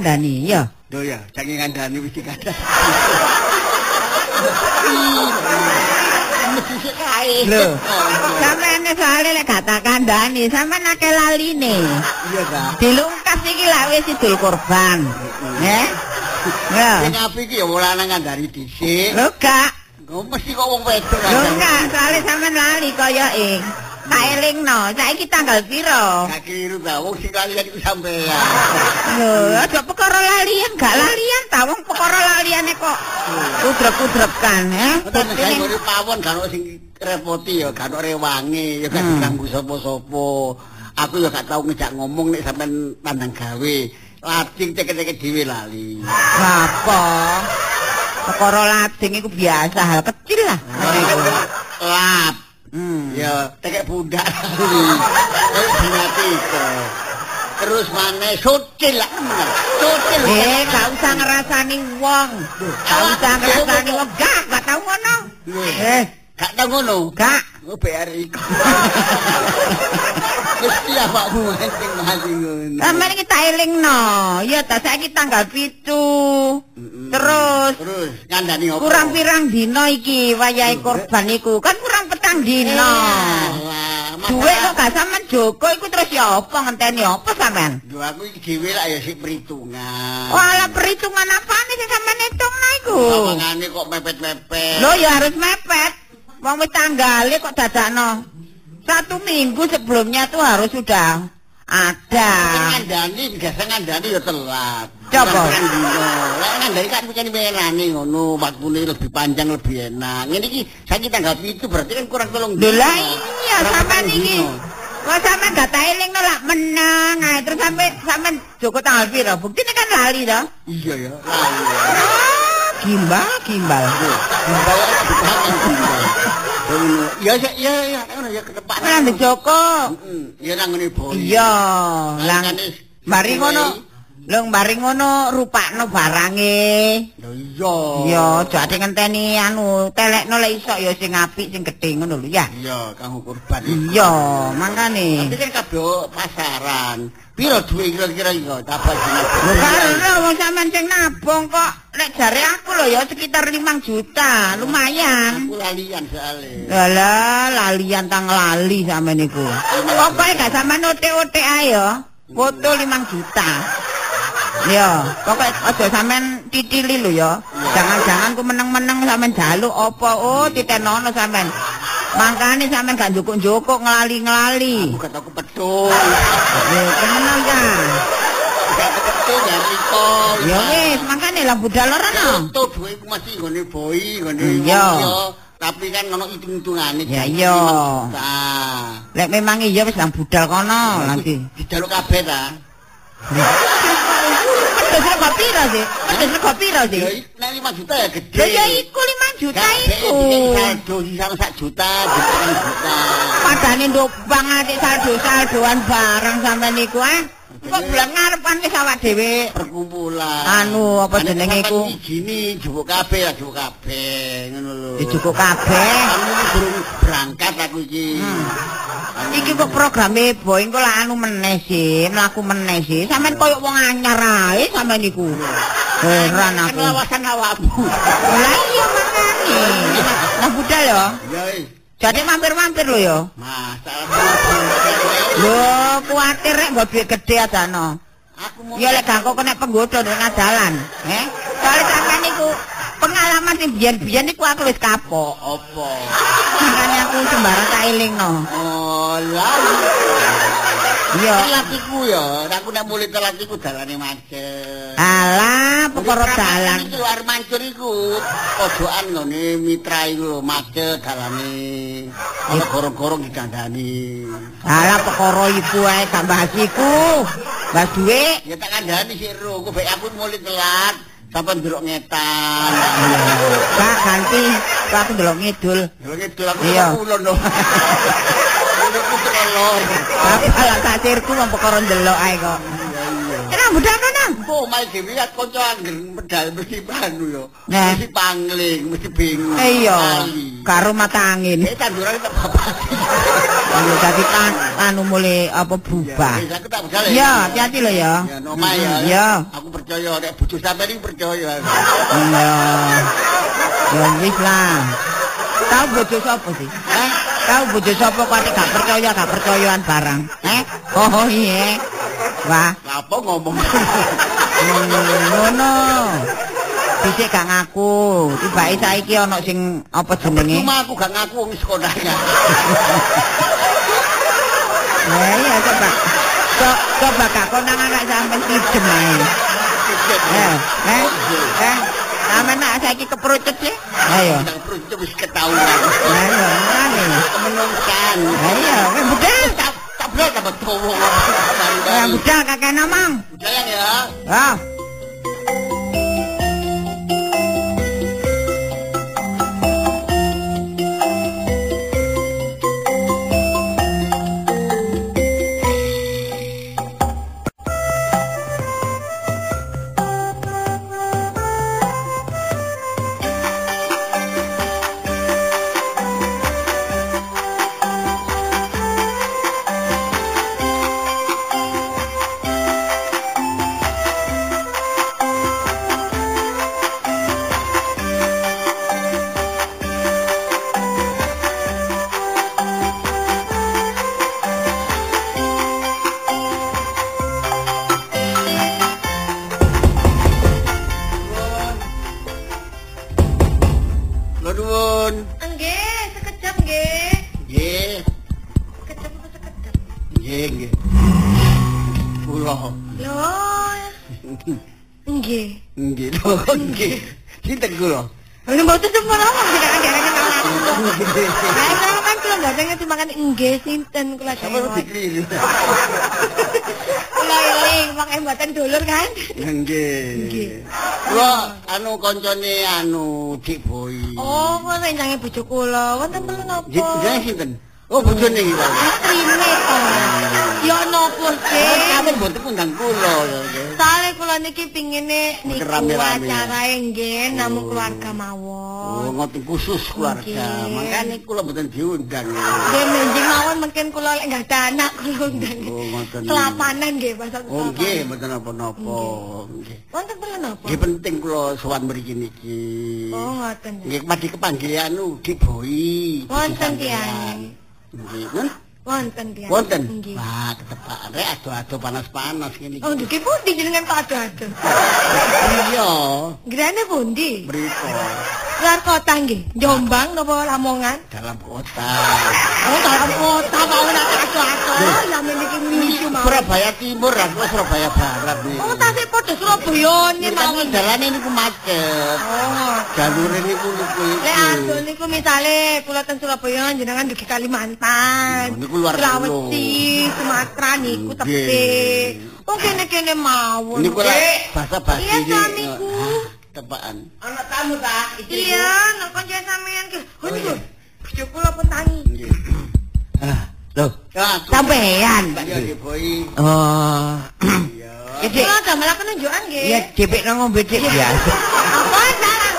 kandhani, ya. Lho ya, saking kandhani wis dikandhani. Kae. Lho. Sampeyan soalé lek gak tak kandhani, sampeyan akeh laline. Iya, Kak. Dilungkas iki lak wis idul kurban. Eh? Ya. Sing apik iki ya ora nang kandhani dhisik. Lho gak. Mesti kok wong wedok Lho enggak, soalé sampeyan lali kaya ing. Tak elingno, saiki tanggal piro? Gak keliru ta, wong sing kalian iku sampean. Lho, aja perkara lalian, gak lalian ta wong perkara laliane kok kudrep-kudrepkan, nek Dadi ngene pawon gak ono sing repoti ya, gak ono rewangi, ya gak Hmm. diganggu sapa-sapa. Aku ya gak tau ngejak ngomong nek sampean pandang gawe. Lajeng ceket-ceket dhewe lali. apa? Perkara lading iku biasa, hal kecil lah. Lap. Hmm. Ya, tekek budak. Eh, dinati iku. Terus maneh sucil lah. Sucil. Eh, gak usah ngerasani wong. Gak usah ngerasani wong. Gak, gak tau ngono. Eh, Gak tau ngono. gak. Oh, BRI. Mesti awakmu sing mati ngono. Sampeyan iki tak elingno. Ya ta saiki tanggal 7. Terus Terus ngandani apa? kurang pirang dina iki wayahe korban iku. Kan kurang petang dina. Duit kok gak sampean Joko iku terus ya apa ngenteni apa sampean? Duh aku iki dhewe lah ya sik perhitungan. Wala perhitungan apane sing sampean hitungno iku? Sawangane kok mepet-mepet. Lo ya harus mepet. Wong wis tanggale kok dadakno. Satu minggu sebelumnya tuh harus sudah ada. ngandani biasa ngandani ya telat. Coba. Lah ngandani kan mungkin menani ngono, waktune lebih panjang lebih enak. Ngene iki saiki tanggal 7 berarti kan kurang tolong Lho lah iya sampean iki. Kok sampean gak tak elingno lah menang ae terus sampe sampean Joko tanggal piro? Buktine kan lali to. Iya ya. Lali. Gimbal, gimbal. Gimbal bukan gimbal. Ngono. Ya ya ya ya ngono ya ke depan. Nang Joko. Heeh. Ya nang ngene boy. Iya, lang Langane mari ngono. Lho mari ngono rupakno barange. Ya iya. Iya, aja ade ngenteni anu, telekno lek iso ya sing apik sing gedhe ngono lho ya. Iya, kanggo kurban. Iya, mangkane. Tapi kan kabeh pasaran. Piro duwe kira-kira iki kok tabah jenenge? Lho karo wong sampean sing nabung kok lek jare aku lho ya sekitar 5 juta, lumayan. Aku lalian soalnya. Lah lalian tang lali sampean niku. Pokoke gak sampean otek-otek ae ya. Foto 5 juta. Ya, pokoke aja sampean titili lho ya. Jangan-jangan ku meneng-meneng sampean jaluk apa oh titenono sampean. Mangkane sampean gak njukuk-njukuk nglali-nglali. Aku petul. Ya, temenan ta. Gak petul ya Riko. Ya wis, mangkane lah budal ora no. Foto duwe ku masih ngene boy, ngene Iya. Tapi kan ono hitung-hitungane. Ya, iya. Lek memang iya wis nang budal kono nanti. dijaluk kabeh ta. Terus rego piro sih? Terus rego piro sih? Ya nek 5 juta ya gede. Ya iku 5 juta iku. saldo sisa 1 juta, juta juta. Padane ndobang ati saldo-saldoan barang sampean niku eh. Kok bulan ngarepan wis awak dhewe perkumpulan. Anu, apa jenenge iku? Gini jupuk kabeh lah jupuk kabeh ngono lho. dicukup kabeh. Berangkat aku iki. Hmm. Iki kok programe Boeing kok lah anu meneh sih, mlaku meneh sih. Sampeyan koyo wong anyar ae sampean niku. Heran aku. lawasan awakmu. Lah iya makane. Nah budal ya. Ya wis. Jadi mampir-mampir lho ya. Masalah Lho, kuwatir rek nggo duit gede adano. Aku mau Ya lek gak kok kena penggoda ning dalan, eh. Soale sampean niku pengalaman sing biyen-biyen niku aku wis kapok. apa? Makane aku sembarang tak elingno. Oh, lah. Iya. Latiku ya, aku nek mulih latiku dalane macet. Alah, perkara dalan. Iki luar mancur iku. Pojokan ngene mitra iku lho macet dalane. Ana gorong-gorong dikandani. Alah perkara iku ae gak bahas iku. Bahas duit. Ya tak kandani sik ro, kok bae aku mulih telat. Sampai ndelok ngetan. Kak ganti, aku ndelok ngidul. Ndelok ngidul aku Iya. kulon lho. Aku tekan lor. Apa lah tak sirku wong perkara ndelok ae kok. Iya iya. Kena budal kono. Oh, mai dhewe kan kanca angger medal mesti panu yo. Mesti pangling, mesti bingung. Eh iya, karo mata angin. Eh tanduran tak bapak. Ayo dadi kan anu mulai apa berubah. Ya, hati-hati lho ya. Ya, nomah ya. Ya. Aku percaya nek bojo sampeyan iki percaya. Iya. Ya wis lah. Tahu bojo sapa sih? Hah? Tahu bojo sapa kok gak percaya gak percayaan barang. Eh? Oh iya. Wah, Apa ngomong? Ngono. Dhisik gak ngaku. Tibake saiki ana sing apa jenenge? Cuma aku gak ngaku wong sekolahnya. Ya iya coba. Co coba gak konangan nek sampean pijem ae. Eh, eh, eh. Sampeyan nek saiki keperucut sih. Ayo. Nang perut wis ketahuan. Ayo, ngene. Menungkan. Ayo, wis budal. Boleh dapat towo. Ya budal kakek namang. Jalan ya. Ah. Kula anu koncone anu Dik Boy. Oh, kula rencange bojo kula. Wonten perlu napa? Nggih, sinten? Oh, bojone iki. To. Ya napa sih? Sampe mboten undang kula ya, nggih. Kula niki pingine niku acarae nggih namung keluarga Oh, mawon. ngoten khusus keluarga. Makane kula mboten diundang. Nggih menjing mawon mungkin kula lek enggak ada anak kula undang. Oh, ngoten. Kelapanan nggih pasal Oh, nggih, mboten napa-napa. Nggih. Wonten perlu napa? Nggih penting kula sowan mriki niki. Oh, ngoten. Nggih padi kepanggih anu Dik Boy. Wonten tiyang. Nggih? Wonten tiyang. Wonten. Wah, ketepaan rek ado-ado panas-panas ngene iki. Oh, nggih pundi jenengan kok ado-ado? Iya, Grene pundi? mriko Luar kota nggih. Jombang napa Lamongan? dalam kota. Oh, dalam kota mau nak ado-ado. Lah meniki misu mawon. Surabaya Timur, aku Surabaya Barat nih. Oh, tasih padha Surabaya Ini nih kan mawon. dalane niku macet. Oh, Jalur niku niku iki. Lek ado niku misale kula ten Surabaya jenengan dugi Kalimantan. Niku luar pulau. Sulawesi, Sumatera niku tepik. Oh kene-kene mawon. Niku bahasa basi Iya, suamiku. Tepaan. Anak tamu ta? Iya, nek kanca sampean ki. Oh niku. Bojo kula pun tangi. Nggih. Ah, Ya, sampean. Iya. Oh. Iya. Ya, Dik. Kula damel penunjukan nggih. Ya jepik nang ngombe dik biasa. Apa salah?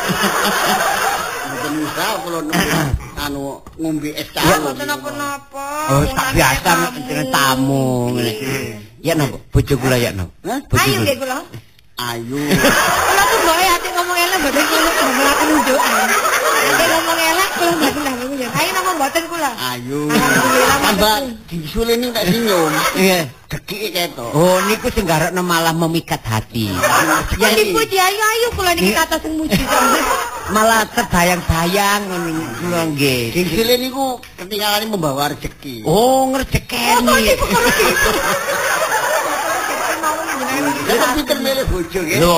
Mboten bisa kula nembe anu ngombe es cair. mboten napa-napa. Oh, tak biasa dengan tamu ngene. Ya napa? Bojo kula ya napa? Ayo nggih kula. Ayu. Kula tuh bae ati ngomong elek mboten kula damel penunjukan. Ati ngomong elek kula mboten penunjukan. Ayo napa mboten kula? Ayu. Alhamdulillah, Tambah betul. disuleni tak senyum. Dekike ketok. Oh, niku sing garakno malah memikat hati. Ya dipuji ayo ayo kula niki kata sing muji. Malah terbayang-bayang ngono kula nggih. Sing sile niku ketinggalan membawa rezeki. Oh, Oh, ngrejekeni. niku. Mawon Lah pinter milih bojo nggih. Lho,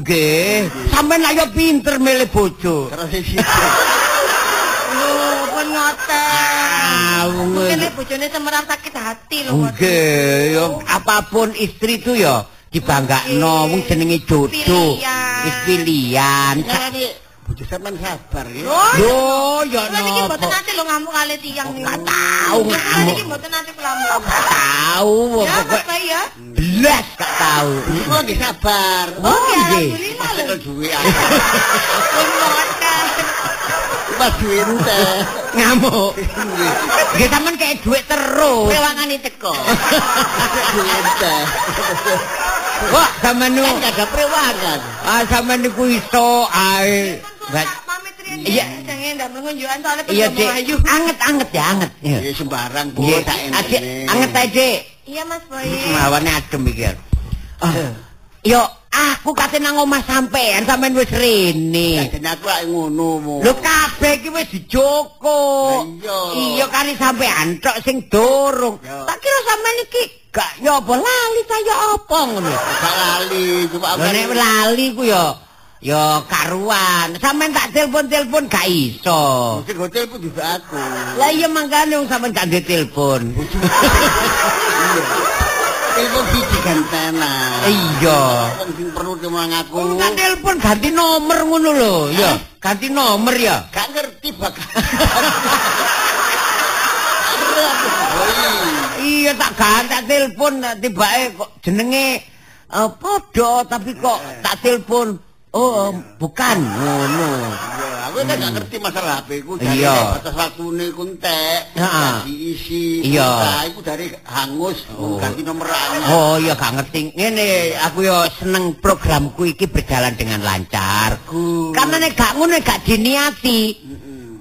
nggih. Sampeyan ayo pinter milih bojo. Terus sing Lho, pun ngoten. Ah, Mungkin bojone semerap sakit hati lho. Nggih, apapun istri itu yo dibanggakno wong jenenge jodoh. Wis pilihan. Bojo sampean sabar. Oh, Yo, yo Kula niki mboten nopo? nate lho ngamuk kali tiyang niku. Kula ngamuk. niki mboten nate kelamuk. Tahu Ya, pokok apa ya? belas gak tahu. tahu. Kok nggih sabar. Oh, nggih. Pas tekel duwe aku. Pas duwe teh. Ngamuk. Nggih sampean kayak duit terus. Rewangane teko. Duwe teh. Wah, sampean nu. Kan ada prewangan. Ah, sampean niku iso ae. Pamit riyen Iya. jange ndak mengunjukan soalnya Iya, pengen Dik. melayu. Anget-anget ya, anget. Iya. Ya sembarang Bu, tak Adik, entene. anget ae, Dik. Iya Mas Boy. Mawane adem iki. Ah. Yo, aku kate nang omah sampean, sampean wis rene. Jan aku lak ngono mu. Lho kabeh iki wis dijoko. Lah iya. Iya kari sampean tok sing dorong. Tak kira sampean iki gak ya apa lali ta ya apa ngono. Gak lali, cuma Lho kan- nek lali ku ya ya karuan. Sampean tak telepon-telepon gak iso. Sing hotel pun juga aku. Lah iya mangkane wong sampean gak ndek telepon. Telepon siji gantena. Iya. Wong sing perlu cuma aku. Wong kan telepon ganti nomor ngono lho. Ya, ganti nomor ya. Gak ngerti bakal. Iya tak ganti telepon tibake kok jenenge eh, padha tapi kok tak telepon. Oh, bukan ngono. Iya, aku kan gak ngerti masalah HP ku Iya. batas waktune ku entek. Heeh. Diisi. Iya. Iku dari hangus ganti nomor. Oh iya gak ngerti. Ngene aku yo seneng programku iki berjalan dengan lancar. Ku. Karena nek gak ngono gak diniati.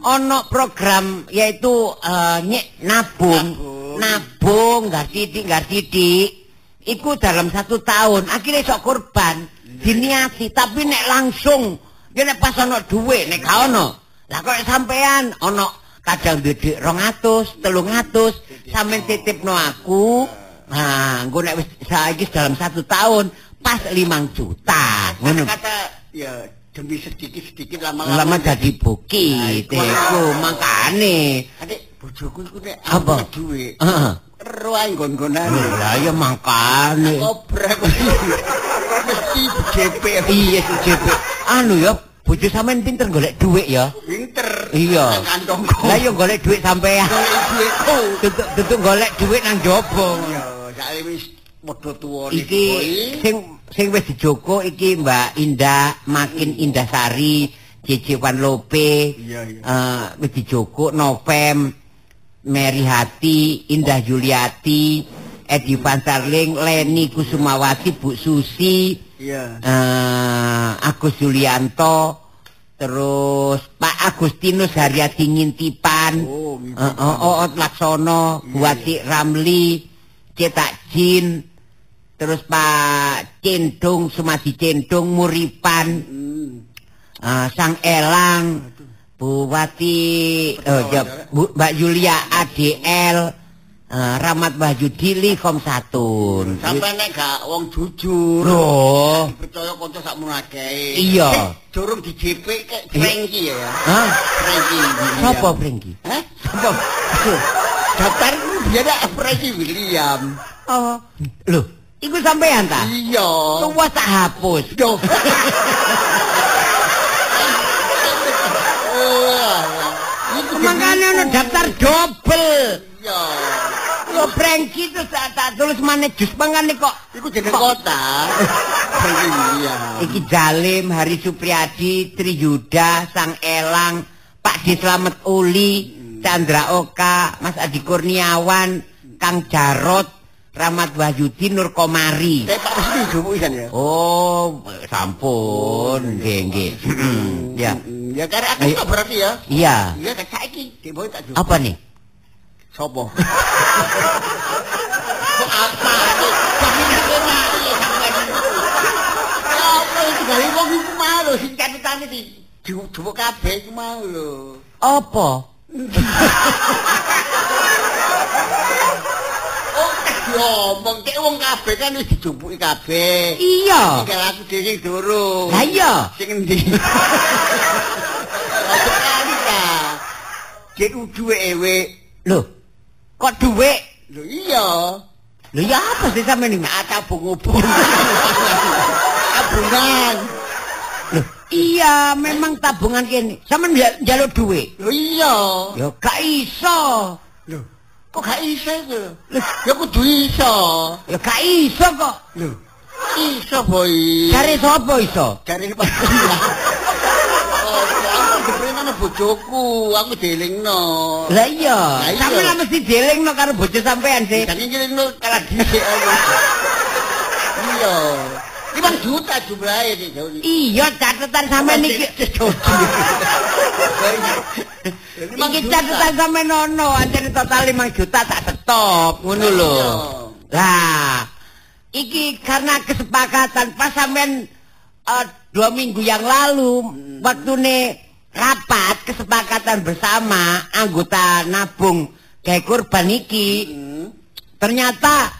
Ono program yaitu eh, nyek nabung. Nabung. Nabung gak titik gak titik. Iku dalam satu tahun. Akhirnya sok korban. Diniati tapi nek langsung. Nek pas ono duit nek gak ono. Lah kok sampean? Ono kadang duit 200 300 sampean titipno aku. Nah engko nek saiki dalam satu tahun pas 5 juta. Ngono. Kata ya demi sedikit-sedikit lama-lama. lama jadi bukit iku. makane bojoku iku nek Apa? duwe. heeh Ruang gon-gonan. lah ya makane Kobrek. Mesti JP. iya JP anu ya bojo sampean pinter golek duit ya Pinter. Iya. Lah yo golek duit sampean. Golek duitku. Tutuk golek duit nang jopo. Ya, saiki wis padha tuwa Iki sing sing wis dijoko iki Mbak Indah Makin Indah Sari, Cecewan Lope. Iya, iya. Eh wis dijoko Novem, Mary Hati, Indah Yuliati, Edi Pansarling, Leni Kusumawati, Bu Susi. Iya. eh Agus Yulianto terus Pak Agustinus Haryadi Ngintipan Oh, gitu. eh, eh, Oot Laksono Buati Ramli Cetak Jin terus Pak Cendung Sumadi Cendung Muripan Hmm. eh, Sang Elang Bu Wati eh, ya, Bu, Mbak Yulia ADL eh, Ramat Wahyudi Likom Satun Sampai nek gak wong jujur. Loh Percaya kanca sak akeh. Iya. Eh, Durung di JP kek Franky ya. Hah? Franky. Sopo Brengki? Hah? Sopo? Daftar dia ada Franky William. Oh. Loh, iku sampean ta? Iya. Tuwa tak hapus. Duh. Makane ono daftar double. Iya. Lo Brengki terus tak, tak tulis mana jus mangane kok. Iku jeneng kota. William. Iki Jalim, Hari Supriyadi, Triyuda, Sang Elang, Pak Di Slamet Uli, Chandra Oka, Mas Adi Kurniawan, Kang Jarot, Rahmat Wahyudi, Nur Komari. Kayak Pak Resmi jowo kan ya. Oh, sampun, nggih nggih. Ya. Ya karena aku kok berarti ya. Iya. Iya kan saiki dhewe tak jowo. Apa nih? Sopo? Apa? Apa iki gawe wong iku mau lho sing catutane di jowo kabeh iku mau lho. Apa? diomong kek wong kabeh kan wis dijumpuki kabeh. Iya. Tinggal aku dhewe sing durung. Lah iya. Sing endi? Aja kali ta. Cek duwe ewe. Loh, kok duit? Lho iya. Lho ya apa sih sampe ini? Tak tabung-ubung. Tabungan. Loh, iya memang tabungan kene. Sampe njaluk duit. Lho iya. Ya gak iso. Lho, kok gak iso iku? Ya kudu iso. Ya gak iso kok. Lho, Iso boy. Cari sapa iso? Cari. Oh, diperintahno bojoku, aku dielingno. Lah iya, sampeyan mesti dielingno karo bojo sampean sih. Jadi ngelingno kalah dhisik aku. Iya. 5 juta jumlahe iki. Iya, catatan sampean iki. Iki catatan sampean ono, anjene total 5 juta tak stop, ngono lho. Iya. Lah, iki karena kesepakatan pas sampean eh, dua minggu yang lalu waktune rapat kesepakatan bersama anggota nabung gawe kurban iki. Ternyata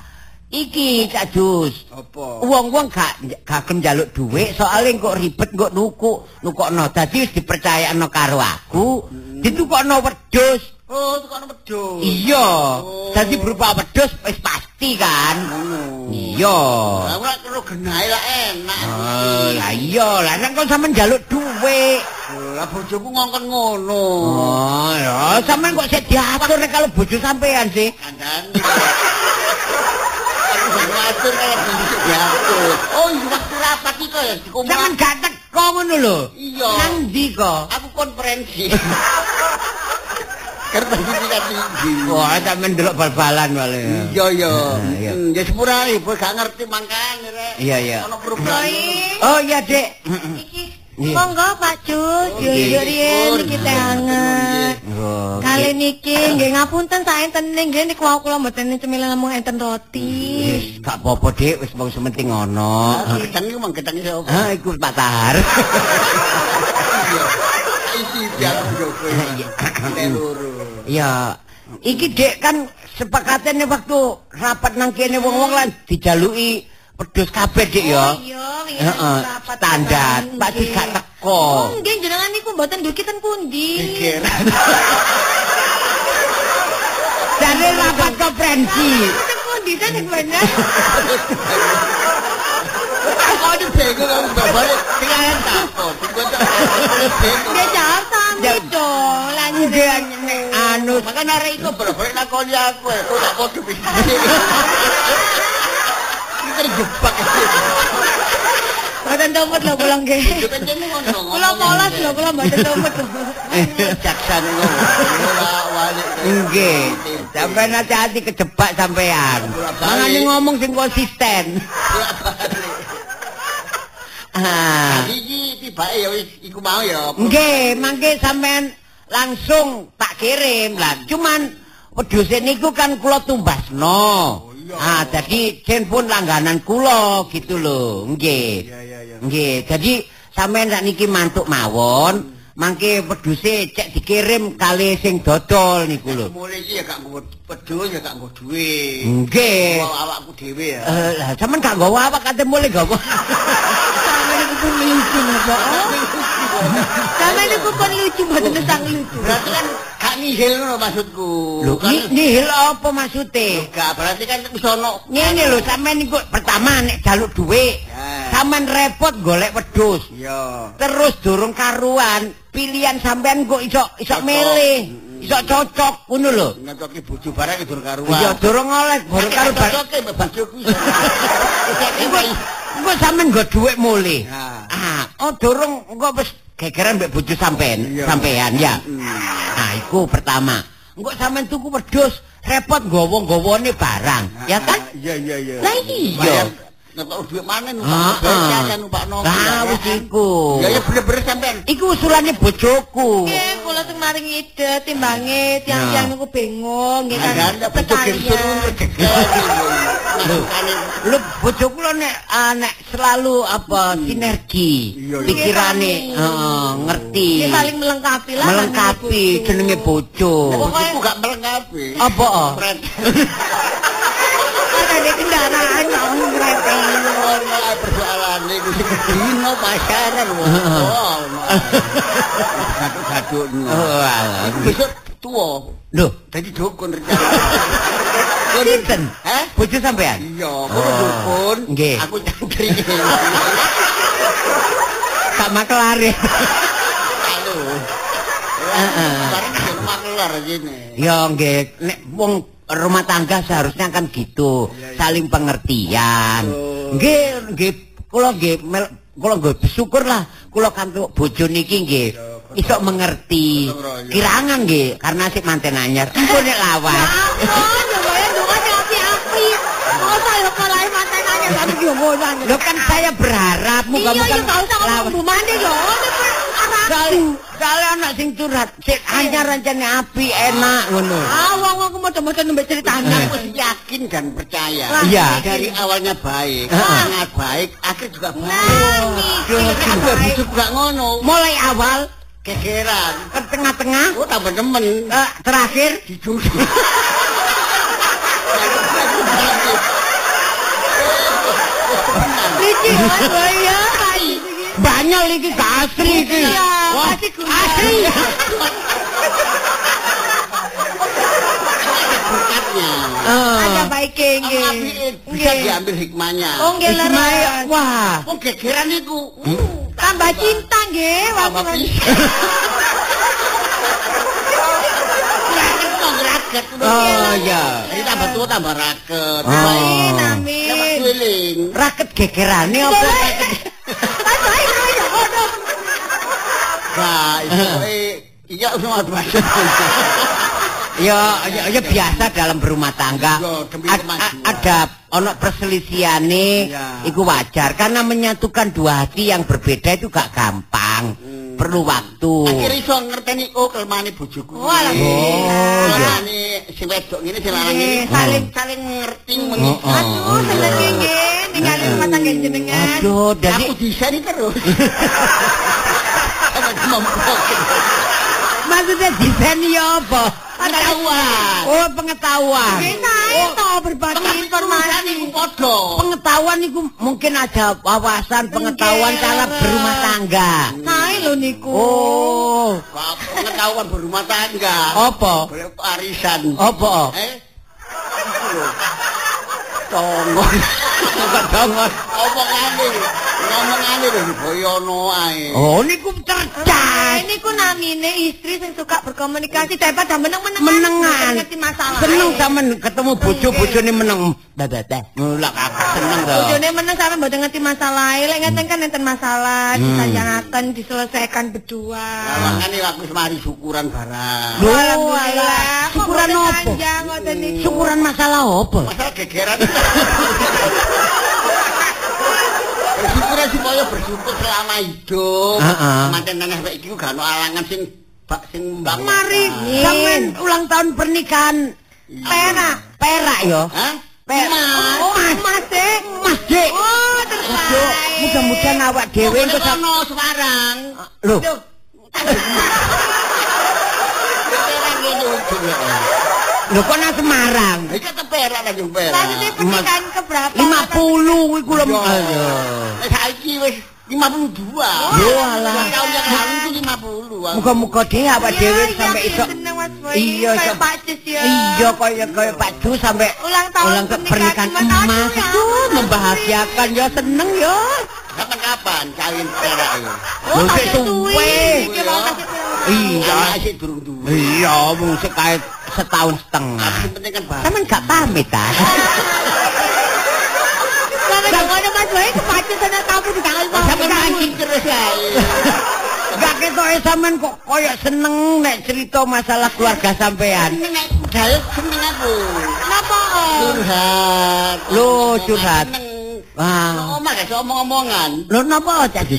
iki Cak Jus. Apa? Wong-wong gak gak njaluk dhuwit soalnya kok ribet kok nuku nukokno dadi wis dipercayakno karo aku ditukokno wedhus Oh, tukang wedhus. iya Oh. dadi berupa wedhus wis pasti kan Ngono. iya Lah ora karo genahe lah enak. Oh, lah iya lah nek kok sampean njaluk dhuwit Lah bojoku ngongkon ngono. oh ya sampean kok sik diatur nek kalau bojo sampean sih Kandhane. Aku ngatur kaya diatur. Oh, iya waktu rapat iki kaya dikumpul. sampean gak teko ngono lho Iya. nang ndi kok Aku konferensi. Kertas iki kan tinggi. wah sampean delok bal-balan wale Iya, iya. Hmm, Ya sepura ibu gak ngerti mangkane rek. Iya, iya. Ono perubahan. oh iya dek Iki. Monggo Pak Jus, yo riyen pun. iki teh anget. Kali niki nggih ngapunten saenten nggih niku wau kula mboten cemilan namung enten roti. Wis gak apa-apa, Dik, wis wong sementing ono. Ah, Ketang iki mang ketang iso. Ah, iku Pak Tahar. Jogo. Teluru. Ya, iki Dik kan sepakatane waktu rapat nang kene wong-wong lan dijaluki pedhus kabeh, Dik ya. Oh iya, Heeh, rapat standar. Pak nggih. gak teko. Oh, nggih jenengan niku mboten duki ten pundi? Pikiran. Jare rapat konferensi. Ten pundi ten bener. Kok di bego kamu babare tinggalan. Bego. Nggih jawab sami do. Lanjut. Anu Makanya arek iku bener-bener nakoni aku. ya. Kok tak podo pikir. Terjebak. Mboten tumpet lho kula nggih. Juga jene ngono. Kula polos lho kula mboten tumpet. jaksan ngono. Ora walik. Nggih. Sampeyan hati-hati kejebak sampean. Mangane ngomong sing konsisten. Ah. Iki tibake ya wis iku mau ya. Nggih, mangke sampean langsung tak kirim lah. Cuman wedhus niku kan kula tumbasno. Ah, jadi jen pun langganan kula gitu lho. Nggih. Iya iya iya. Nggih, jadi sampean sakniki mantuk mawon, mangke wedhuse cek dikirim kali sing dodol niku lho. Mulai iki ya gak nggo pedhus ya gak nggo duwe. Nggih. Awakku dhewe ya. Eh, lah sampean gak nggawa awak kate mulai gawa. Sampe niku pun lucu napa? Sampe niku pun lucu mboten sang lucu. Berarti kan gak nihil ngono maksudku. Lho, Kan- ni nihil apa maksude? Gak berarti kan wis ono Ngene lho, sampean niku pertama nek jaluk dhuwit, sampean repot golek wedhus. Iya. Terus durung karuan, pilihan sampean kok iso iso Cocok. milih, iso cocok ngono lho. Nyocoki bojo barang dur karuan. Iya, durung oleh karo bar. cocoke mbek bojoku. Engko sampean nggo dhuwit. Ya. Ah, oh durung engko wis gegeran mbek bojo sampean, sampean ya. Iku pertama. Engko sampean tuku wedhus, repot nggawa-nggawane barang, ya kan? Iya iya iya. Lah iya. Nek beca ah. kan numpak nopo. Lah wis iku. Ya ya bener-bener sampean. Iku usulane bojoku. Nggih, kula sing maringi ide timbange tiang-tiang niku bingung nggih kan. Ada bojo gersun Lho, bojoku lho nek ah, nek selalu apa sinergi Iya, iya. pikirane heeh ngerti. Nggih saling melengkapi lah. melengkapi jenenge bojo. Bojoku gak melengkapi. Apa? oh? Ada kendaraan mau ngerete. Ono persoalan sing dino pasaran. Oh. Gaduh-gaduh. Oh, alah. Besok tua. Lho, Jadi dukun rencana. sinten? Hah? Bojo sampean? Iya, kono dukun. Nggih. Aku cangkri. Tak makelare. Halo. Heeh. Barang sing makelar gini. Ya nggih, nek wong rumah tangga seharusnya kan gitu, saling pengertian. Oh. Nggih, nggih kula nggih kula nggih bersyukur lah kula kantuk bojo niki nggih iso mengerti. Kirangan nggih karena sik manten anyar. Empun nek lawas. Oh. Lho kan saya berharap Iya, muga-muga yo gak usah ngomong lawas. bumane yo. Kali kali anak sing curhat, sik anyar rancane api enak ngono. Ah, wong-wong ku modho-modho nembe ceritane. Aku yakin dan percaya. Iya. Dari awalnya baik, sangat baik, akhir juga baik. Nah, Juga ngono. Mulai awal Kegeran. ke tengah-tengah Oh, tambah demen. eh, terakhir Jujur. Iki Mas Boyo. Banyak iki gak asri iki. Iya, Wah, asli gula. asri. Berkatnya. Ada Eh, baike nggih. Tapi bisa diambil hikmahnya. Oh nggih Ismail, leres. wah. Oh, gegeran itu. Tambah cinta nggih. Tambah Mas. bisa. Raket kok raket. Oh iya. Jadi tambah tua tambah raket. Oh. Amin, Dapat amin. keliling. Raket gegerane apa? Mas Boyo yo ngono. Nah, itu eh iya semua. Ya, ya, ya biasa dalam berumah tangga. Iya, ada ono perselisiane, Iya. iku wajar karena menyatukan dua hati yang berbeda itu gak gampang. Hmm. Perlu waktu. Akhirnya iso ngerteni oh kelmane bojoku. Walah, ini. Oh, iya. Kelmane si wedok ini si lanang ini saling saling ngerti Oh, mengerti. oh. Aduh, seneng nggih. Ningali rumah tangga jenengan. Aduh, jadi Aku disani terus. Maksudnya desain ya apa? Pengetahuan. Oh, pengetahuan. Toh berbagi informasi. Pengetahuan itu mungkin ada wawasan pengetahuan cara berumah tangga. Saya lho niku. Oh, Pengetahuan berumah tangga. apa? Arisan. Apa? Eh? Tongon. Bukan dongon. Omongane. Ngomongane lho boyono ae. Oh, niku cerdas. Ini ku namine istri yang suka berkomunikasi daripada meneng-menengan. Menengan. Ngerti masalah. Seneng sampean ketemu bojo-bojone meneng. Babate. Mulak aku seneng to. Bojone meneng sampe mboten ngerti masalah. Lek ngeten kan enten masalah, Hmm. disanjangaken, diselesaikan berdua. Nah, makanya aku semari syukuran barang. Alah. Kok Syukuran niku. Syukuran masalah apa? Masalah gegeran. Bersyukur supaya bersyukur selama hidup. Heeh. Manten nenek wek iki gak ono alangan sing bak sing mbak. Mari sampean ulang tahun pernikahan perak, perak yo. Hah? Perak. Oh, Mas. Mas Dik. Oh, terbaik. mudah-mudahan awak dhewe engko sam- ono. Lho, ngene ujung ya. Lho kok nang Semarang? Iki kata perak lagi perak. Maksudnya pernikahan keberapa? 50 iku lho. Iya. Ayo. Eh, Saiki wis 52. Yo, alah. Tahun yang lalu itu 50. Muga-muga dhewe awak dhewe sampai iso. Iya, Kayak iso-. Iya kaya kaya Pak Du sampai Ulang tahun pernikahan emas itu membahagiakan ya seneng ya. Kapan-kapan kawin perak ya. Oh, Lho, tak sik suwi. suwe. Iki mau kasih tahu. Iya. Sik durung duwe. Iya, mung sekait setahun setengah. Bahas. Sampeyan gak pamit ta? Sampai ngono Mas Boy kepacu sana kamu di tangan Sampai mancing terus ya. Gak ketoke sampean kok koyo seneng nek cerita masalah keluarga sampean. Nek budal seneng aku. Kenapa? Om? Curhat. Loh, curhat. Wah. Omah gak omong-omongan. Lho napa jadi?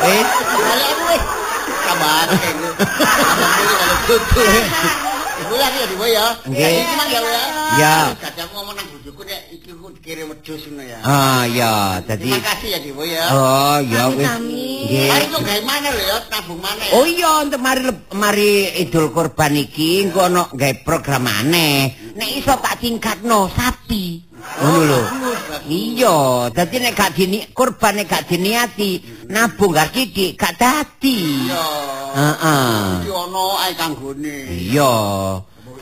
Eh, Kali aku kabar kene. Lagi ya, Ibu ya. Nggih. Iki mah ya. Ya. Kadang ngomong nang bojoku nek iki ku dikirim wedhus ngono ya. ah ya, jadi Terima kasih ya, Ibu ya. Oh, ya wis. Nggih. Mari kok gawe mana lho ya, nabung mana ya. Oh iya untuk mari mari Idul Kurban iki engko ono gawe program aneh. Nek iso tak tingkatno sapi. Ngono lho. Iya, dadi nek gak dini kurban nek gak diniati nabung gak didik gak dadi. Iya. Heeh. Iki ono ae kanggone. Iya.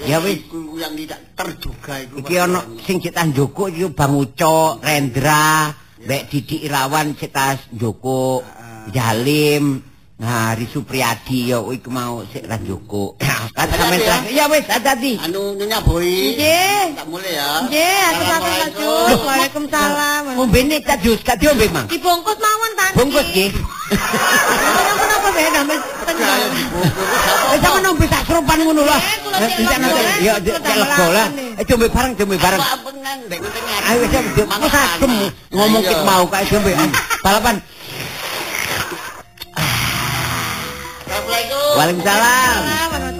Ya wis Iku yang tidak terduga itu. iki ono sing cetah njoko iki Bang Ucok, Rendra, Mbak Didik Irawan cetah njoko, Jalim, Hari Supriyadi ya iku mau sik ra Joko. Kan sampean ya. Ya wis hati-hati. Anu Nyonya Boy. Nggih. Tak mulai ya. Nggih, aku matur nuwun. Waalaikumsalam. Ombene cah jus, gak diombe, Mang. Dibungkus mawon ta. Bungkus nggih. Kenapa ben namel Percaya dibungkus. Wis sampean ombe sak seropan ngono nanti. eh. Ya tak lego lah. Eh diombe bareng, diombe bareng. Ngene Ayo wis wis agem ngomong kit mau kae diombe. Balapan. Assalamualaikum. Waalaikumsalam. Warahmatullahi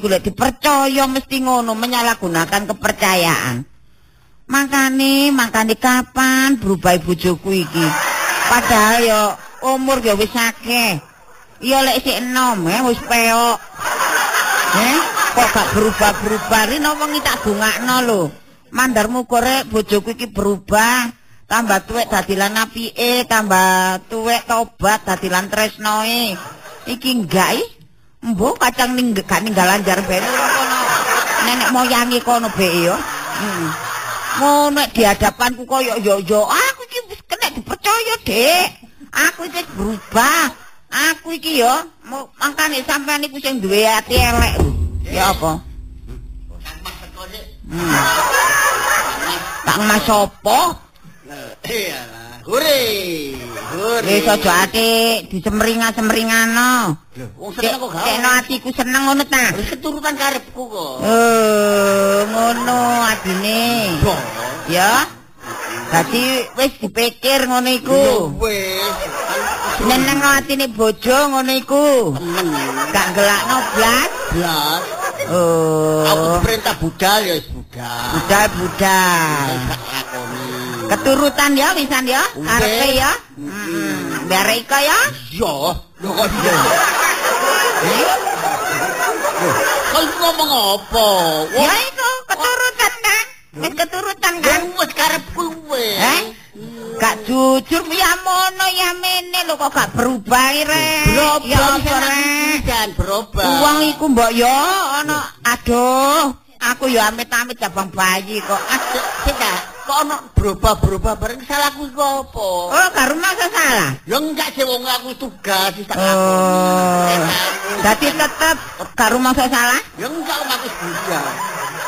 iku lek dipercaya mesti ngono menyalahgunakan kepercayaan. Makane, makane kapan berubah bojoku iki? Padahal ya umur ya wis akeh. Ya lek sik enom eh wis peok. Eh, kok gak berubah-berubah ri napa ngi tak dongakno lho. Mandarmu korek bojoku iki berubah. Tambah tuwek dadi lan apike, tambah tuwek tobat dadi lan tresnoe. Iki enggak i. Mbok kacang ning gak ninggalan jar ben kono. Nenek moyangi kono be ya. Hmm. Ngono di hadapanku koyo yo yo aku iki wis kena dipercaya, Dik. Aku iki berubah. Aku iki yo mangkane sampean iku sing duwe ati elek. Ya apa? Hmm. Tak mas sapa? Iyalah. Hore. Hore. Wis aja ati disemringa-semringano. Wong seneng kok gak. Kekno atiku seneng ngono ta? Wis keturutan karepku kok. Eh, ngono adine. Ya. Dadi wis dipikir ngono iku. Wis. Neneng atine bojo ngono iku. Temen. Gak gelakno blas. Blas. Oh. Aku diperintah budal ya wis budal. Budal-budal. Gak lakoni. Keturutan ya wisan ya, Oke. karepe ya. Heeh. Biar iko ya. Iya. Lho kok iya. Kau ngomong apa? Ya iku keturutan kan. Wis keturutan kan. Wis karepku wis. Eh? Gak jujur ya mono ya mene lho kok gak berubah rek. Berubah ya bisa apa rek. dan berubah. Uang iku mbok yo ana aduh aku yo amit-amit jabang bayi kok. Sik, sik dah. Kok ono berubah-berubah bareng salahku iku apa? Oh, karo masa salah. Ya enggak sih wong aku tugas wis tak Oh. Dadi tetep karo masa salah. Ya enggak aku budal.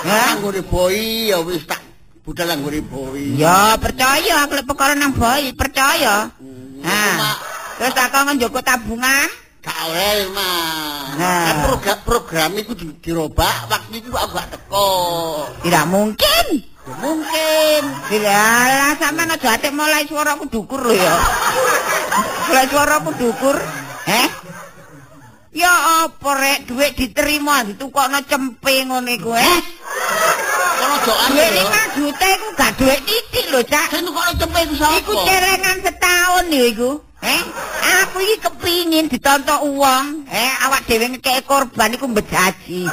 Ya. Anggone boy ya wis tak budal anggone boy. Ya percaya aku lek perkara nang bayi, percaya. Hmm, Nah. Mak, Terus aku njogo tabungan. Gak oleh, Mas. Nah. Kan program program iku di, dirobak waktu itu aku gak teko. Tidak mungkin. Ya mungkin. Tidak, sampean aja ate mulai suaraku dukur lho ya. Mulai suaraku dukur. Eh? Ya apa rek duit diterima ditukokno cempe ngono iku eh. Kono jokan Duit ya. 5 juta iku gak duit titik lho, Cak. Sing kono cepet iku sapa? Iku celengan setahun ya iku. Eh, aku iki kepingin ditonton uang. Eh, awak dhewe ngekek korban iku mbejaji.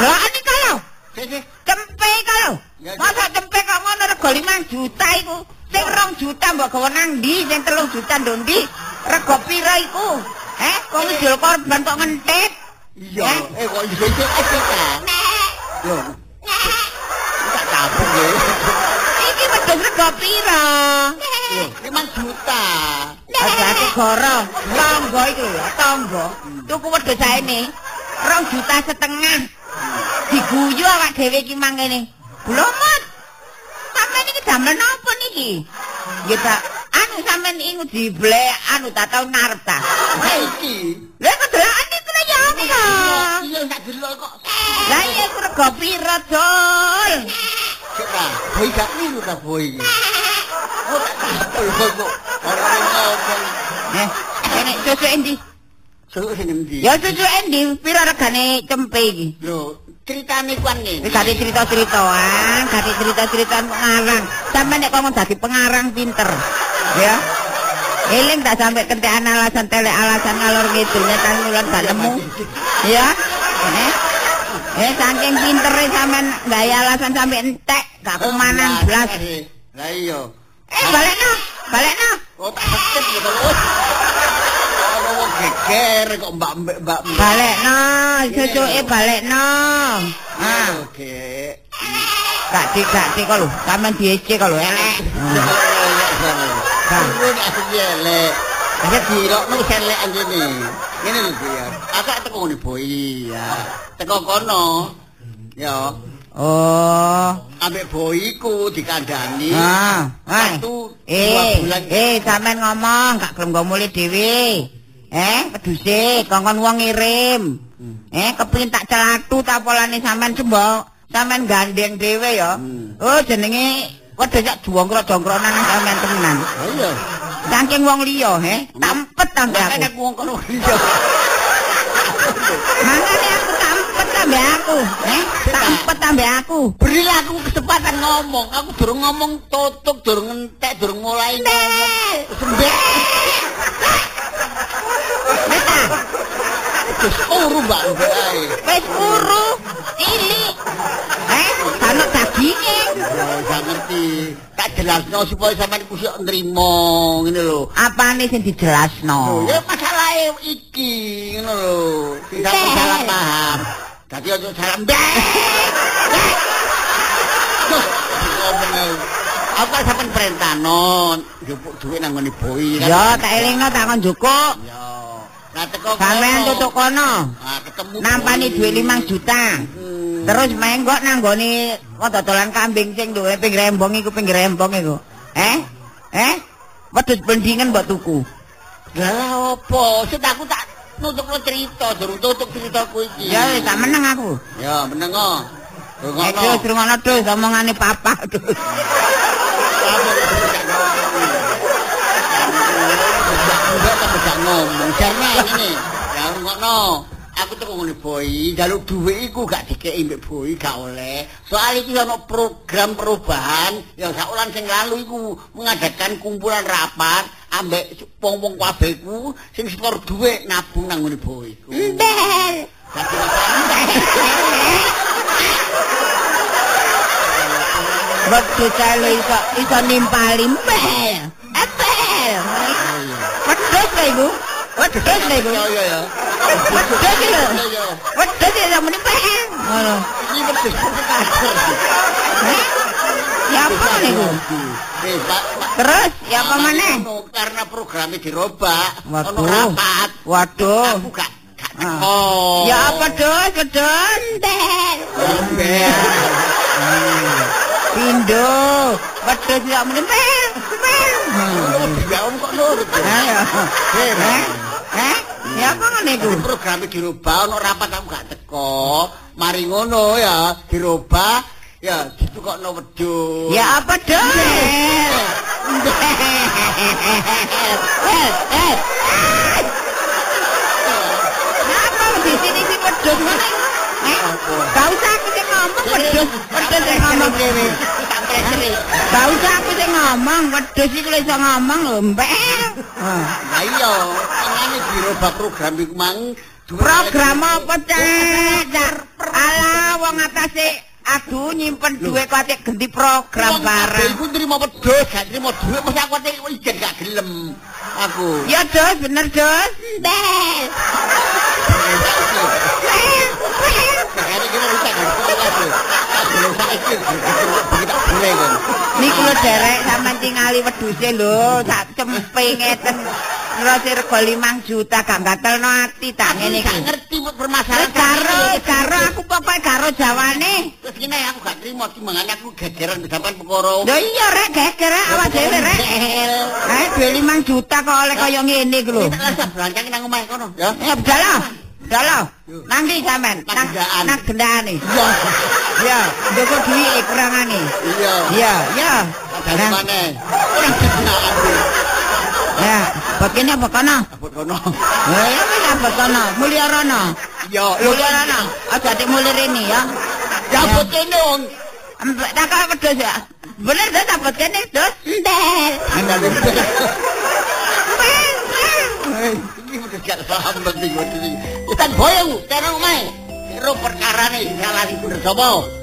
Lah ini kalau lho. Ya, Masa cempe kok ngono rego 5 juta iku. Sing 2 juta mbok gawa nang ndi? Sing 3 juta ndok ndi? Rego pira iku? Eh, kok ngidul korban kok ngentit? Iya, eh kok iso iso aja ta. Yo. Tak kapung ya. Iki rego pira? Yo, 5 juta. Hati-hati goro, tonggo iku lho, tonggo. Tuku wedhus saene 2 juta setengah. Diguyu awak dhewe iki mangkene. Blomot. Sampeyan iki damel napa niki? Nggih ta, anu sampeyan iku diblek anu tak tau narep ta. Ha iki. Lha kok delakan iku lho ya apa? Iya tak delok kok. Lah iya iku rego pira, Dul? Boy gak niru ta. Ora ngomong. Eh, kene susu endi? Susu endi? Ya susu endi? Pira regane cempe iki? Lho, ceritane kuwi ngene. Wis gati cerita-ceritaan, gati cerita-ceritaan pengarang. Sampe nek kok dadi pengarang pinter. Ya. Eling tak sampai kentekan alasan telek alasan ngalor ngidul nyetan ngulan gak nemu. Ya. Eh. Eh saking pintere sampean gaya alasan sampe entek gak kumanan blas. Lah iya. Eh balekno, balekno. Oh tak sakit ya to. Ono wong geger kok mbak mbak mbak. Balekno, cucuke balekno. Ah, Oke. gak di gak di kok lho, sampean diece kok lho elek. Kan nek aku elek. Ada dirok nu elek anjene. Ngene lho ya. Aku teko ngene boy ya. Teko kono. Ya, Oh. ambek boyku dikandani. Ah, ah. Satu Eh, bulan. eh, sampean ngomong, gak gelem nggo mulih dhewe. Eh, peduse kongkon wong ngirim. Eh, kepengin tak celatu ta polane sampean sembo. Sampean gandeng dhewe ya. Hmm. Oh, jenenge wedhus sak jongkrok-jongkronan nang sampean temenan. Oh iya. Saking wong liya, he. Tampet Makane aku. aku wong kono iya. Mangane tambe aku, eh. Tampet tambe aku. Berilah aku kesempatan ngomong. Aku durung ngomong tutup, durung entek, durung mulai ngomong. Sembek. Meta, Terus uru mbak wis uru. Ili. Eh, ana daginge. Ya, ngerti. Tak jelasno supaya sampean ku sok nrimo ngene lho. Apane sing dijelasno? Lho, ya masalahe iki ngono lho. Tidak salah paham. Dadi aja ae. Aku kan sampean perintah non, njupuk duit nang ngene kan. Ya, tak elingno tak kon njukuk. Ya. Lah teko Sampeyan kono. tutuk kono. Ah, ketemu. Nampani duit 5 juta. Terus menggok nang gone kok dodolan kambing sing duwe pinggir rembong iku pinggir rembong iku. Eh? Eh? Wedhus bendingan mbok tuku. Lah opo? Sik aku tak nutukno cerita, durung tutuk ceritaku iki. Ya wis tak meneng aku. Ya, meneng kok. Eh, Ngono. terus rungono terus omongane papa. Enggak tak ngomong. Jarne ini. Ya ngono. Aku tuh ngene boy, jaluk duit iku gak dikeki mbek boy gak oleh. Soal iki ono program perubahan yang saulan sing lalu iku mengadakan kumpulan rapat ambek wong-wong kabeh ku sing setor duit nabung nang ngene boy. Mbel. Dadi Wedhus cale iso iso nimpali mbel. Wedhus lho iku. Wedhus lho iku. Ya ya ya. Wedhus lho. Ya ya. Wedhus iso muni mbel. Ngono. Iki wedhus kader. Eh? Ya apa niku? Eh, Pak, Pak. Terus ya apa maneh? Anu, Karena programnya dirubah, ono Waduh. rapat. Waduh. Aku gak gak Ah. teko. Ya apa dos, wedhus? Mbel. Ember. Pindo. Wedhus iso muni mbel. Ya om kok nurut. Ayo. Eh, Eh? Eh? Ya apa ngene iku? Programnya dirubah, ono rapat aku gak teko. Mari ngono ya, dirubah. Ya, situ kok no wedhus. Ya apa dos? Eh, eh. Apa di sini si wedhus? Gak usah aku sing ngomong wedhus, wedhus sing ngomong dhewe. Gak usah aku sing ngomong, wedhus iku lho iso ngomong lho, mbel. Lah iya, makanya dirubah program iku mang. Program apa? Cak? Alah, wong atase Aduh nyimpen duwe kok atik ganti program bareng. Iku nrimo wedhus, gak nrimo dhuwit, mesti aku ate ijen gak gelem. Aku. Ya Dos, bener Dos. Kita Niku lho derek sampean tingali wedhuse lho, sak cempe ngeten. Terus rego 5 juta gak gatelno ati tak ngene gak ngerti permasalahan karo, karo aku pokoke karo jawane. Terus gini aku gak terima timbangane aku gegeran sampean perkara. Lho iya rek geger awak dhewe rek. Eh duwe 5 juta kok oleh kaya ngene iki lho. Langsung berangkat nang omah kono ya. Ya budalo. Budalo. Nang ndi sampean? Nang Nang gendaan. nang gendane. Iya. Ya, ndoko duwike kurangane. Iya. Iya, iya. Dari Nang- mana? Orang kesenaan tuh. Ya, begini apa kono? Apa kono? Ya, ya wis apa kono? Mulya rono. Iya. Mulya rono. Aja dik mulya rene ya. Ya apa kene wong? Mbak tak kok wedhus ya. Bener dah dapat kene, Dos. Ndel. Ana Ini udah gak selamat nih gue ini. Kita boyong, tenang omah. Kira perkara nih, salah nih bener sapa?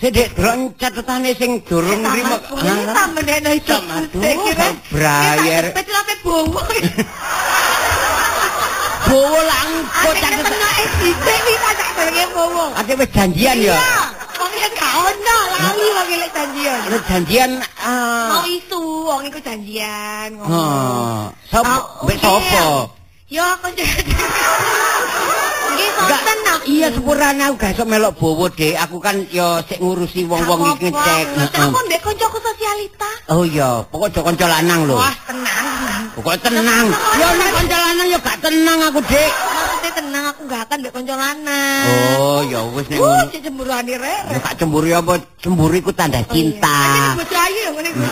Sedek dron catetane sing durung nrimo. Sampe nek iso. Aduh, Brayer. Pecelake bowo. Bowo langko catet. kena dhisik iki tak jenenge bowo. Ate wis janjian ya. Wong iki gak ono, lali wong iki lek janjian. Wis janjian Mau ah. isu, wong iku janjian ngomong. Oh, sapa? Ah, Mbek oke, sapa? ya. Ya aku jadi. Nggih konten aku. Iya sepurane aku gak iso melok bowo, Dik. Aku kan ya sik ngurusi wong-wong iki ngecek. Aku mbek koncoku sosialita. Oh iya, pokok do kanca lanang lho. Wah, tenang. Pokok tenang. Ya nek kanca lanang ya gak tenang aku, Dik. Maksudnya tenang aku gak akan mbek konco lanang. Oh, ya wis nek Uh, ngono. cek cemburuane rek. Ya gak cemburu apa? Cemburu iku tanda Ini cinta. bojo ayu ya ngene iku.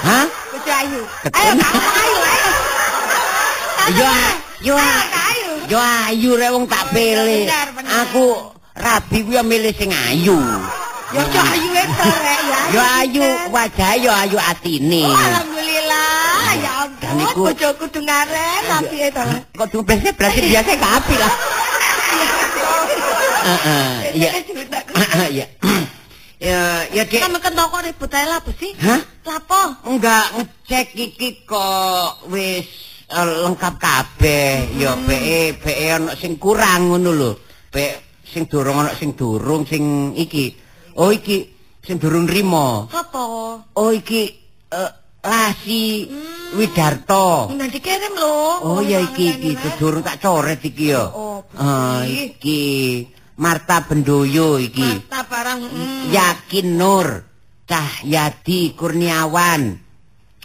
Hah? Bojo ayu. Ayo, ayu, ayo. Ya, ya. ayu. Yo ayu rek wong tak pilih. Aku rabi ku ya milih sing ayu. Ya ojo ayu rek ya. Yo ayu wajah yo ayu atine. Oh, alhamdulillah. Ya ampun, iku- bojoku dungaren tapi itu. Kok biasa berarti biasa gak api lah. Heeh, iya. Iya. Ya, ya Dek. Kamu kan toko ribut ae lah, sih? Hah? Lapo? Enggak ngecek iki kok wis lengkap kabeh. Ya PE PE ana sing kurang ngono lho. PE sing durung ana sing durung sing iki. Oh iki sing durung nrimo. Apa? Oh iki eh, Lasi Widarto. Nanti kirim lho. Oh ya iki iki durung tak coret iki ya. Oh, Ah, iki Marta Bendoyo iki. Mata barang. mm. Yakin Nur Cahyadi Kurniawan.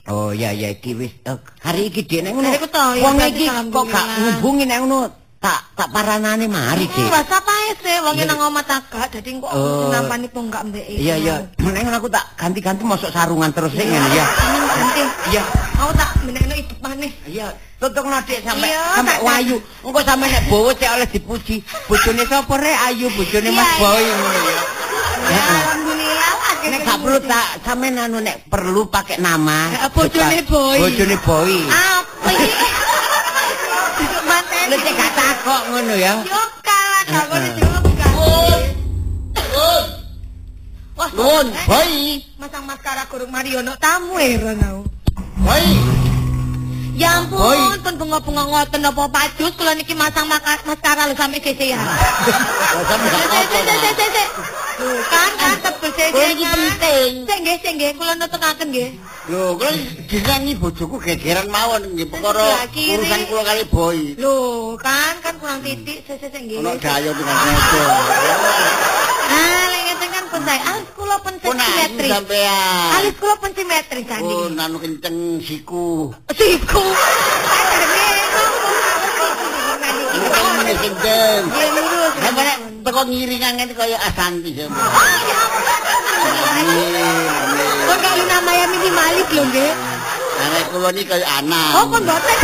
Oh ya ya iki wis eh, hari iki dene ngono. Wong iki kok gak ngubungi nek ngono tak tak paranane mari, Dik. WhatsApp ae sih, wong nang omah tagak, dadi kok Oh. nampani pun gak mbek. Iya iya. Nek aku tak ganti-ganti masuk sarungan terus sing ngene ya. Ganti. Iya. Aku tak menekno hidup maneh. Iya, tutungno Dik sampe sampe tak- wayu. Engko sampe nek bowo cek oleh dipuji. Bojone sapa rek Ayu, bojone Mas Boy iya. ngono ya. Akhirnya Nek gak perlu tak sampean anu nek perlu pakai nama. Ya, bojone Boy. Bojone Boy. Apa iki? Maneh. Lha cek gak takok ngono ya. Yo kalah gak dijawab gak. Wah, Nuwun, eh, boy. Masang maskara kurung Mariono tamu e rono. Boy. Ya ampun, pun bunga-bunga ngoten napa pacus kula niki masang maskara lho sampe. Tuh, kan kan tebel Kowe iki penting. Cek nggih, cek nggih, kula nutukaken nggih. Lho, kula dinangi bojoku gegeran mawon nggih perkara urusan kula kali boy. Lho, kan kan kurang titik, cek cek nggih. Ono dayo dengan bojo. Ah, lek ngeten kan pun saya alis kula pun Pun aku simetris. sampean. Alis kula pun simetris kan Oh, nanu kenceng siku. Siku. Lurus. Teko ngiringan ngene kaya Asanti sampe. Kok kalau namanya minimalis lho nggih. Arek kula niki kaya anak. Oh kok mboten.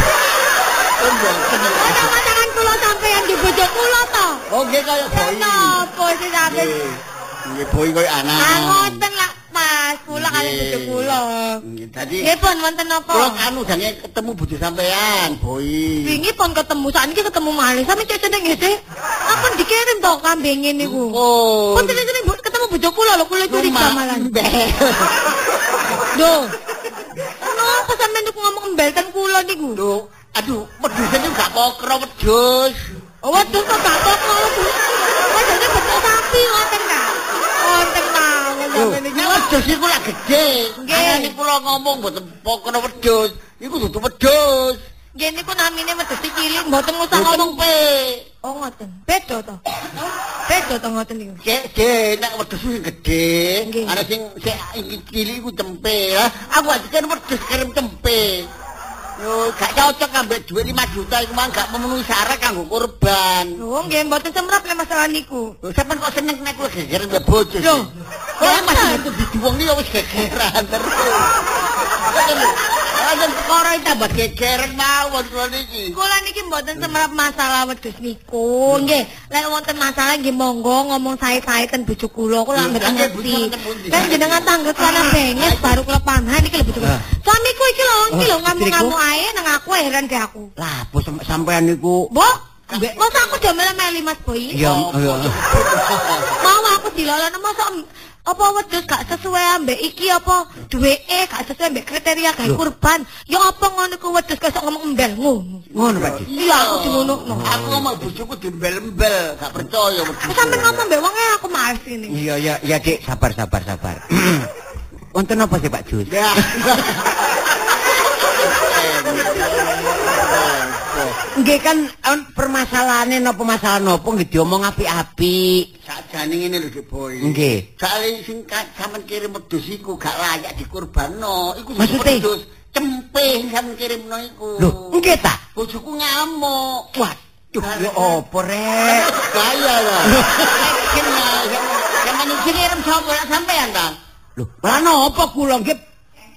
Kok mboten. Kula sampeyan di bojo kula to. Oh nggih kaya boi. Kenapa sih sampe? Nggih. Boi kaya anak. Ah ngoten lah Mas, kula kali bojo kula. Nggih, Dadi Nggih pun wonten napa? kula anu jange ketemu bojo sampean, boi. Wingi pun ketemu, sakniki ketemu malih. Sampe cek seneng nggih sih. Apa dikirim to kambingin niku? Oh. Kok sering-sering bu- ketemu bojo kula lho, kula curiga malah. Mbel. Duh. Kenapa sampean niku ngomong embelten kula niku? Duh, aduh, wedhus iki gak pokro wedhus. Oh, waduh kok gak apa-apa. Kok jadi betul sapi wonten ta? Wonten ngomong niku. Nek wedhus iku lak gedhe. Nggih. Angane kula ngomong mboten pokro wedhus. Iku dudu wedhus. Nggih niku namine wedhus cilik mboten usah Ngomong pe. Oh ngoten. Beda to. Beda to ngoten niku. Cek, cek, nek wedhus sing gedhe, ana sing sing iki cilik iku tempe. Aku aja kan wedhus kirim tempe. Yo, gak cocok ambek duit 5 juta iku mah gak memenuhi syarat kanggo kurban. Lho nggih mboten semrap le masalah niku. Lho, sampean kok seneng nek kowe geger mbek bojo. Loh, Kok masih itu diduwongi ya wis gegeran terus. Aja perkara iki tambah gegeran mawon kula niki. Kula niki mboten semrap masalah wedhus niku. Nggih, lek wonten masalah nggih monggo ngomong sae-saeten bojo kula. Kula Lho, nggih, ngerti. Kan jenengan benges baru lho bojo kula. Suamiku iki lho, iki lho Oh, ngamuk-ngamuk ae nang aku heran ge aku. Lah, bos sam- sampean niku Mbok, mbek masa aku jomel-meli Mas Boy. ya ya. Mau aku dilolono masa em- apa wedhus gak sesuai ambek iki apa duweke gak sesuai ambek kriteria gawe Loh. kurban. Ya apa ngono ku wedhus kesok ngomong embel ngono. Ngono, Pak Ji. Iya aku di ngono. Aku ngomong bojoku diembel-embel, gak percaya wedhus. Sampe ngomong mbek wong e aku males ini. Iya ya ya Dik, sabar sabar sabar. Wonten apa sih Pak Jus? Nggih kan eh, permasalahane napa masalah napa nggih diomong apik-apik. Sakjane ngene lho Dik Boy. Nggih. Sale sing sampean kirim wedhus iku gak layak dikurbanno. Iku Maksudnya? wedhus cempe sing sampean kirimno iku. Lho, nggih ta? Bojoku ngamuk. Waduh, ya apa rek? Gaya lah. Kena sampean iki kirim sapa sampean ta? Lho, lah napa kula nggih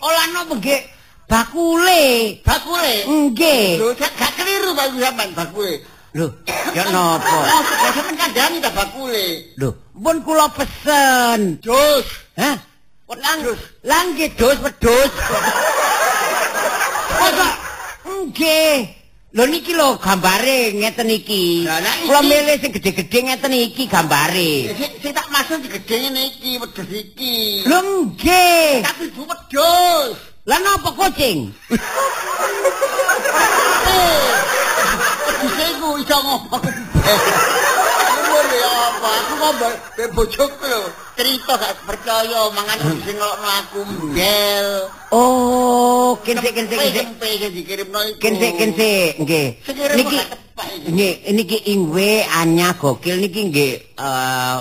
olah napa nggih bakule. Bakule. Nggih. Lho gak keliru Pak sampean bakule. Lho, ya napa? Oh, sampean kandhani ta bakule. Lho, pun kula pesen. Jus. Hah? Wedhus. Lah nggih dus wedhus. Masa nggih. Lho niki lho gambare ngeten iki. Kula milih sing gedhe-gedhe ngeten iki gambare. Sing tak maksud digedhe ngene iki wedhus iki. Lho nggih. Tapi wedhus. Lah napa kucing? Wedhus iku iso ngomong. Ngomong ya apa? Aku ngomong be bojoku lho. Cerita gak percaya mangan sing ngelokno aku mbel. Oh, kinsik kinsik. Tempe sing dikirimno iku. Kinsik kinsik nggih. Niki kok nggih niki ingwe anya gokil niki nggih eh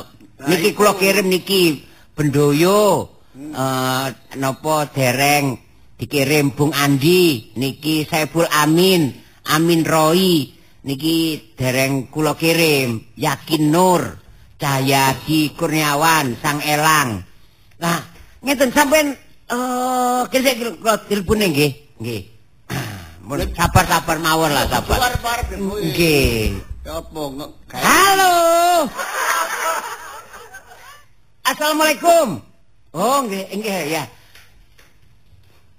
niki kula kirim niki bendoyo eh napa dereng dikirim Bung Andi niki Saiful Amin Amin Roy niki dereng kula kirim Yakin Nur Cahyadi Kurniawan Sang Elang nah ngeten sampean eh kinsik kula telepone nggih nggih sabar-sabar mawon lah sabar. Nggih. Halo. Assalamualaikum. Oh, nggih, nggih ya.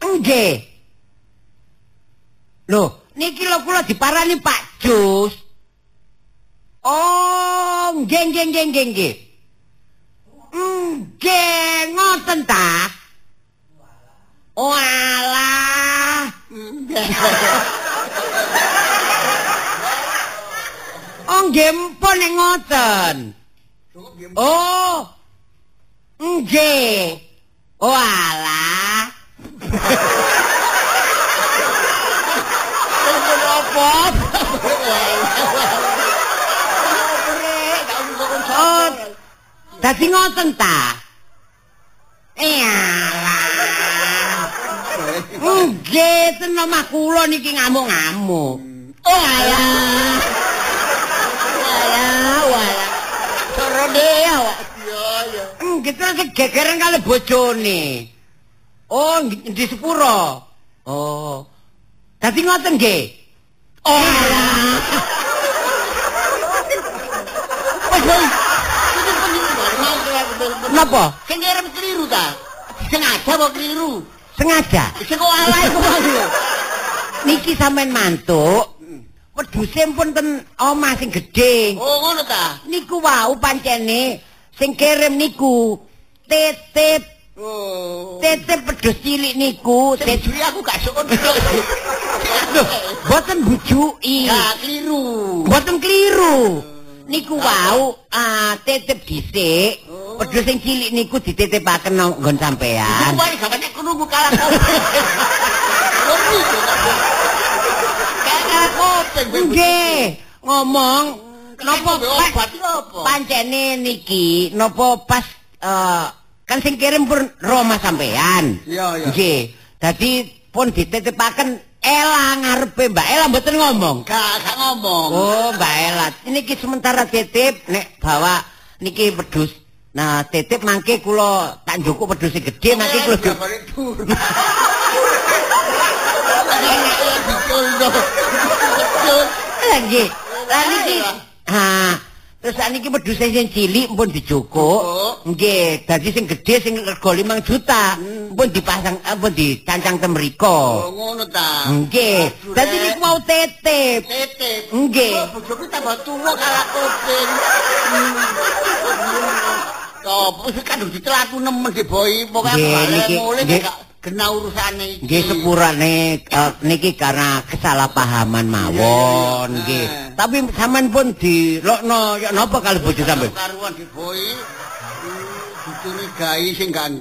Nggih. Loh, niki lho kula diparani Pak Jus. Oh, nggih nggih nggih nggih nggih. Nggih, ngoten ta? Oh alah. Oh nggih nek ngoten. Oh. Nggih. Oh Oh. Dadi ngoten ta? Eh. Nggih, tenan omah kula niki ngamuk-ngamuk. Oh alah. Ronde awak. Iya, iya. Gitu sing gegeran kali bojone. Oh, di sepuro. Oh. Dadi ngoten nggih. Oh. Napa? Sing ngirim keliru ta? Sengaja apa keliru? Sengaja. Sing kok alay kok mau. Niki sampean mantuk. Wedhuse pun ten omah sing gedhe. Oh, ngono ta? Niku wau pancene sing kirim niku titip Oh. titip pedhus cilik niku juri aku gak sok boten bujuki. Gak keliru. Boten keliru. Niku wau ah titip dhisik. Pedhus sing cilik niku dititipaken nang nggon Iku sampean. wae gak banyak krungu kalah kopeng. Ngerti kok kalah. Nggih, ngomong Kenapa napa mbok pa- obat apa? pancene niki napa pas eh, kan sing kirim pun Roma sampean. Iya, iya. Nggih. Dadi pun dititipaken Ela ngarepe Mbak Ela mboten ngomong. Gak gak ngomong. Oh, Mbak Ela. Niki sementara titip nek bawa niki pedus. Nah, titip mangke kula tak njukuk pedus gedhe mangke kula. Lah nggih. Lah niki. Ha, terus niki pedus sing cilik pun dijukuk. Nggih, dadi sing gedhe sing rega 5 juta pun dipasang eh, pun dicancang ten mriko. Oh, ngono ta. Nggih. Dadi niku mau titip. Titip. Nggih. Oh, bojoku tambah tuwa kalah kopeng. Oh, wis kan ditelatu nemen di boy, pokoke nggih. gak kena urusane iki. Nggih sepurane eh, niki karena kesalahpahaman mawon Nggih. nggih. Tapi sampean pun dilokno ya napa kali bojo sampean? karuan di boy. Dicurigai sing gak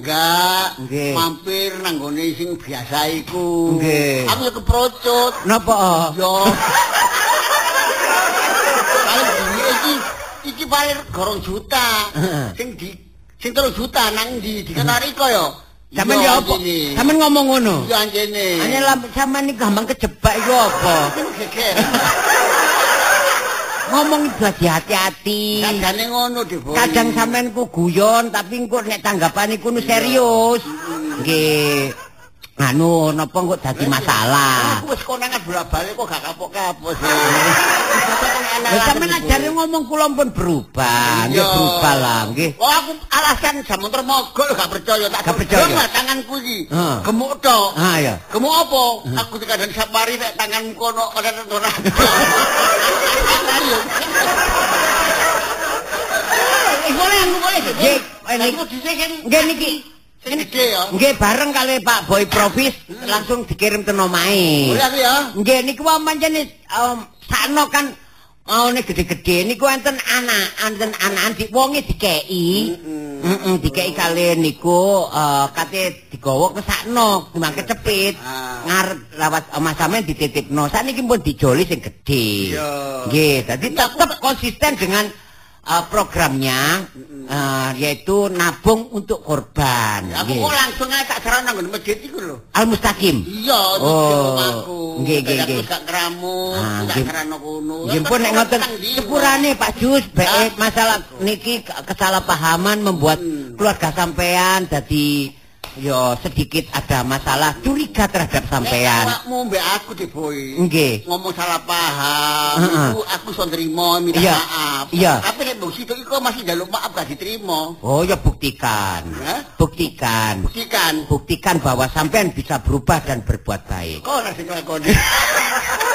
Nggih. mampir nang gone sing biasa iku. Nggih. Aku keprocot. Napa? Yo. Paling duwe iki iki paling gorong juta. Sing di sing 3 juta nang ndi dikenari kok yo. Sampean Iya, ya apa? Sampean ngomong ngono. Iya anjene. Hanya lam sampean iki gampang kejebak iku apa? Ngomong itu hati-hati. Kadane ngono di boy. Kadang sampean ku guyon tapi engko nek tanggapan iku serius. Nggih. Anu napa kok dadi masalah? Aku wis konangan bola-balik kok gak kapok-kapok sih. Lah sampean ajare ngomong kula pun berubah, nggih Iya. berubah lah nggih. Oh aku alasan jamu termogol gak percaya tak Gak percaya? Lah, tanganku iki. Gemuk tok. Ah ya. Gemuk apa? Aku dikandani sapari nek tanganmu kono ora ora. Ayo. Eh, boleh aku boleh. Nggih, eh, Nek Nggih niki ya. nggih bareng kali Pak Boy Provis langsung dikirim ten omahe. Boleh ya. Nggih niku wae pancene um, sakno kan maune gede-gede niku enten anak, enten anakan di wonge dikeki. Heeh, dikeki kali niku eh, kate digawa ke sakno, timbang kecepit. Ah. Ngarep lawat omah sampean dititipno. Sakniki pun dijoli sing gedhe. Nggih, dadi tetep konsisten dengan eh, programnya eh, yaitu nabung untuk korban. Aku Nggih. kok langsung ae tak serana nang masjid iku lho. Al Mustaqim. Iya, Oh, oh, aku. nggih, nggih, Aku nggih. gak Ah, gak nggih. kerana kono. Nggih pun nek ngoten sepurane Pak Jus Ah. masalah niki ke- kesalahpahaman membuat Hmm. keluarga sampean dadi ya sedikit ada masalah curiga terhadap eh, sampean. Nek mau mbak aku deh boy. Nggih. Ngomong salah paham, uh -huh. Aku sudah terima minta yeah. maaf. Yeah. Tapi nek bukti itu kok masih njaluk maaf gak diterima. Oh ya buktikan. Huh? Buktikan. Buktikan. Buktikan bahwa sampean bisa berubah dan berbuat baik. Kok ora sing lakoni.